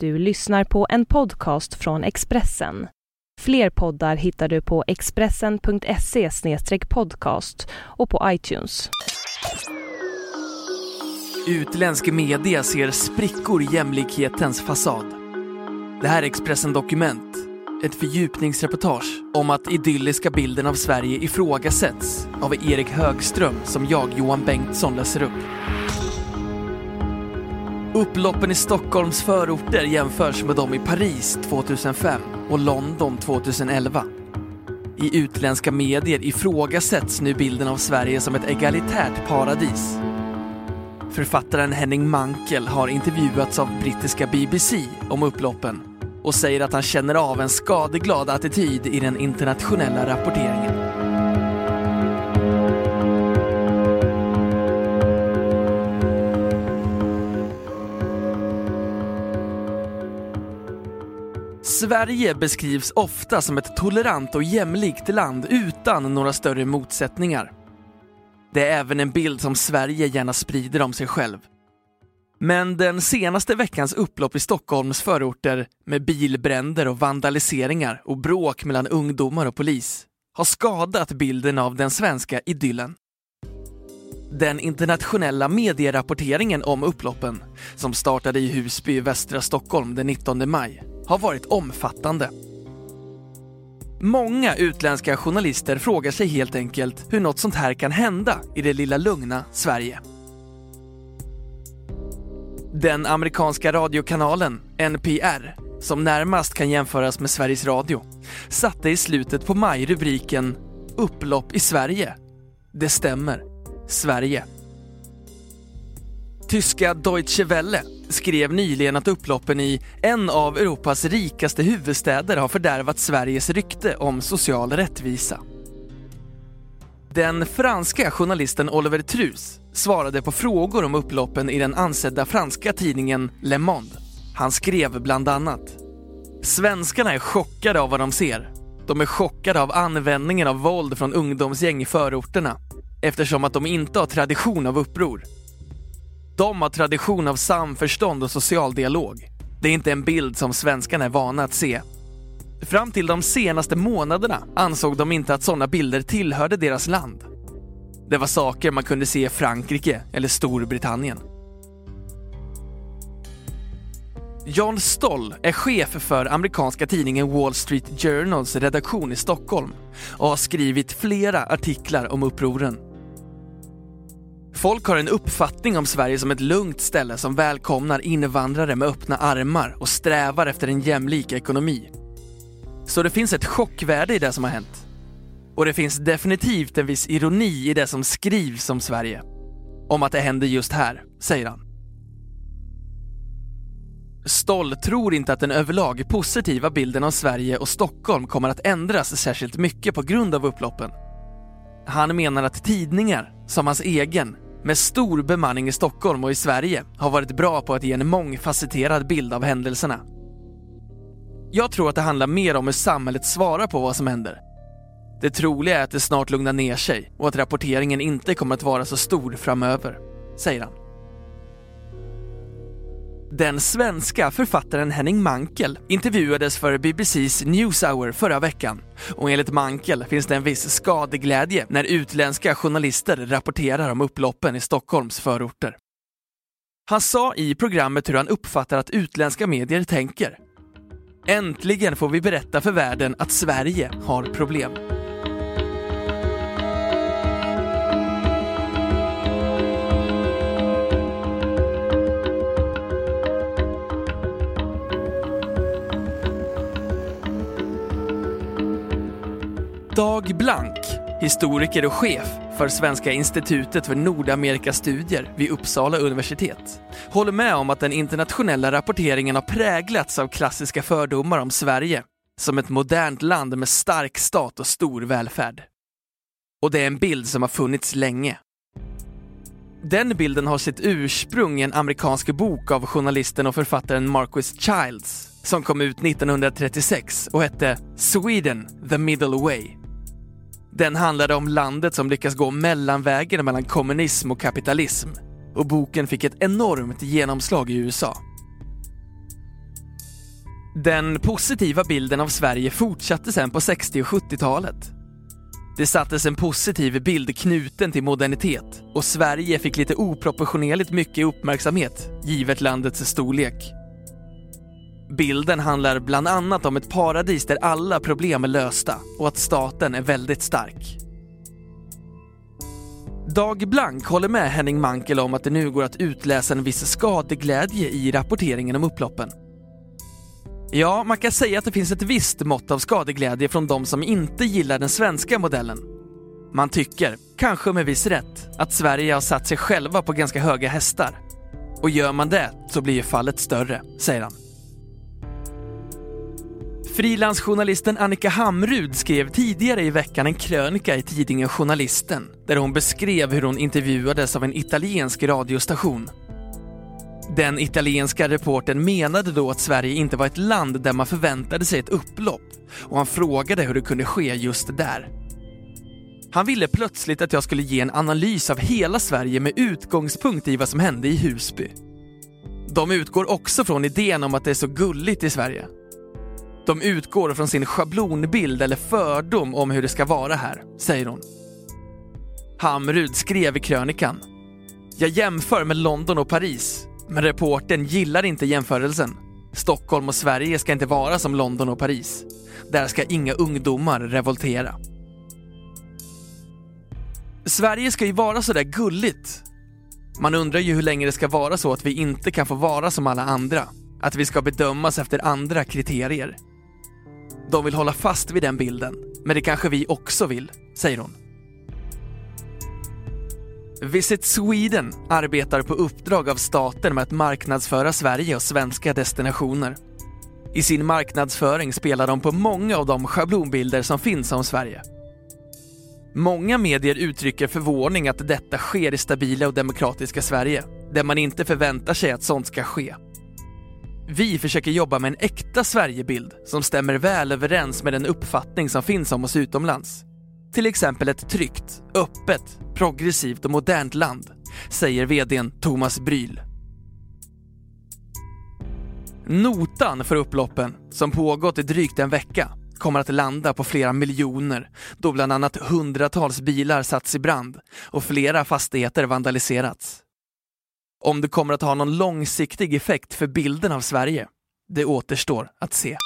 Du lyssnar på en podcast från Expressen. Fler poddar hittar du på expressen.se podcast och på iTunes. Utländsk media ser sprickor i jämlikhetens fasad. Det här är Expressen Dokument, ett fördjupningsreportage om att idylliska bilden av Sverige ifrågasätts av Erik Högström som jag, Johan Bengtsson, läser upp. Upploppen i Stockholms förorter jämförs med de i Paris 2005 och London 2011. I utländska medier ifrågasätts nu bilden av Sverige som ett egalitärt paradis. Författaren Henning Mankell har intervjuats av brittiska BBC om upploppen och säger att han känner av en skadeglad attityd i den internationella rapporteringen. Sverige beskrivs ofta som ett tolerant och jämlikt land utan några större motsättningar. Det är även en bild som Sverige gärna sprider om sig själv. Men den senaste veckans upplopp i Stockholms förorter med bilbränder och vandaliseringar och bråk mellan ungdomar och polis har skadat bilden av den svenska idyllen. Den internationella medierapporteringen om upploppen, som startade i Husby i västra Stockholm den 19 maj, har varit omfattande. Många utländska journalister frågar sig helt enkelt hur något sånt här kan hända i det lilla lugna Sverige. Den amerikanska radiokanalen NPR, som närmast kan jämföras med Sveriges Radio, satte i slutet på maj rubriken “Upplopp i Sverige”. Det stämmer. Sverige. Tyska Deutsche Welle skrev nyligen att upploppen i en av Europas rikaste huvudstäder har fördärvat Sveriges rykte om social rättvisa. Den franska journalisten Oliver Trus svarade på frågor om upploppen i den ansedda franska tidningen Le Monde. Han skrev bland annat Svenskarna är chockade av vad de ser. De är chockade av användningen av våld från ungdomsgäng i förorterna eftersom att de inte har tradition av uppror. De har tradition av samförstånd och social dialog. Det är inte en bild som svenskarna är vana att se. Fram till de senaste månaderna ansåg de inte att sådana bilder tillhörde deras land. Det var saker man kunde se i Frankrike eller Storbritannien. John Stoll är chef för amerikanska tidningen Wall Street Journals redaktion i Stockholm och har skrivit flera artiklar om upproren. Folk har en uppfattning om Sverige som ett lugnt ställe som välkomnar invandrare med öppna armar och strävar efter en jämlik ekonomi. Så det finns ett chockvärde i det som har hänt. Och det finns definitivt en viss ironi i det som skrivs om Sverige. Om att det händer just här, säger han. Stoll tror inte att den överlag positiva bilden av Sverige och Stockholm kommer att ändras särskilt mycket på grund av upploppen. Han menar att tidningar, som hans egen, med stor bemanning i Stockholm och i Sverige har varit bra på att ge en mångfacetterad bild av händelserna. Jag tror att det handlar mer om hur samhället svarar på vad som händer. Det troliga är att det snart lugnar ner sig och att rapporteringen inte kommer att vara så stor framöver, säger han. Den svenska författaren Henning Mankell intervjuades för BBCs Newshour förra veckan och enligt Mankell finns det en viss skadeglädje när utländska journalister rapporterar om upploppen i Stockholms förorter. Han sa i programmet hur han uppfattar att utländska medier tänker. Äntligen får vi berätta för världen att Sverige har problem. Dag Blank, historiker och chef för Svenska institutet för Nordamerikastudier vid Uppsala universitet, håller med om att den internationella rapporteringen har präglats av klassiska fördomar om Sverige som ett modernt land med stark stat och stor välfärd. Och det är en bild som har funnits länge. Den bilden har sitt ursprung i en amerikansk bok av journalisten och författaren Marquis Childs som kom ut 1936 och hette Sweden, the middle way. Den handlade om landet som lyckas gå mellanvägen mellan kommunism och kapitalism och boken fick ett enormt genomslag i USA. Den positiva bilden av Sverige fortsatte sen på 60 och 70-talet. Det sattes en positiv bild knuten till modernitet och Sverige fick lite oproportionerligt mycket uppmärksamhet givet landets storlek. Bilden handlar bland annat om ett paradis där alla problem är lösta och att staten är väldigt stark. Dag Blank håller med Henning Mankel om att det nu går att utläsa en viss skadeglädje i rapporteringen om upploppen. Ja, man kan säga att det finns ett visst mått av skadeglädje från de som inte gillar den svenska modellen. Man tycker, kanske med viss rätt, att Sverige har satt sig själva på ganska höga hästar. Och gör man det så blir ju fallet större, säger han. Frilansjournalisten Annika Hamrud skrev tidigare i veckan en krönika i tidningen Journalisten där hon beskrev hur hon intervjuades av en italiensk radiostation. Den italienska reporten menade då att Sverige inte var ett land där man förväntade sig ett upplopp och han frågade hur det kunde ske just där. Han ville plötsligt att jag skulle ge en analys av hela Sverige med utgångspunkt i vad som hände i Husby. De utgår också från idén om att det är så gulligt i Sverige de utgår från sin schablonbild eller fördom om hur det ska vara här, säger hon. Hamrud skrev i krönikan. Jag jämför med London och Paris, men reporten gillar inte jämförelsen. Stockholm och Sverige ska inte vara som London och Paris. Där ska inga ungdomar revoltera. Sverige ska ju vara sådär gulligt. Man undrar ju hur länge det ska vara så att vi inte kan få vara som alla andra. Att vi ska bedömas efter andra kriterier. De vill hålla fast vid den bilden, men det kanske vi också vill, säger hon. Visit Sweden arbetar på uppdrag av staten med att marknadsföra Sverige och svenska destinationer. I sin marknadsföring spelar de på många av de schablonbilder som finns om Sverige. Många medier uttrycker förvåning att detta sker i stabila och demokratiska Sverige, där man inte förväntar sig att sånt ska ske. Vi försöker jobba med en äkta Sverigebild som stämmer väl överens med den uppfattning som finns om oss utomlands. Till exempel ett tryggt, öppet, progressivt och modernt land, säger VDn Thomas Bryl. Notan för upploppen, som pågått i drygt en vecka, kommer att landa på flera miljoner då bland annat hundratals bilar satts i brand och flera fastigheter vandaliserats. Om det kommer att ha någon långsiktig effekt för bilden av Sverige, det återstår att se.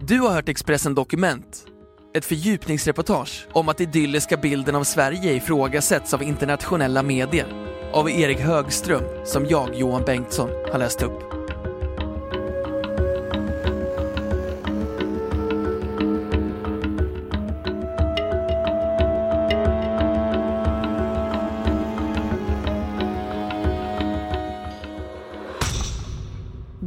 Du har hört Expressen Dokument, ett fördjupningsreportage om att idylliska bilden av Sverige ifrågasätts av internationella medier av Erik Högström som jag, Johan Bengtsson, har läst upp.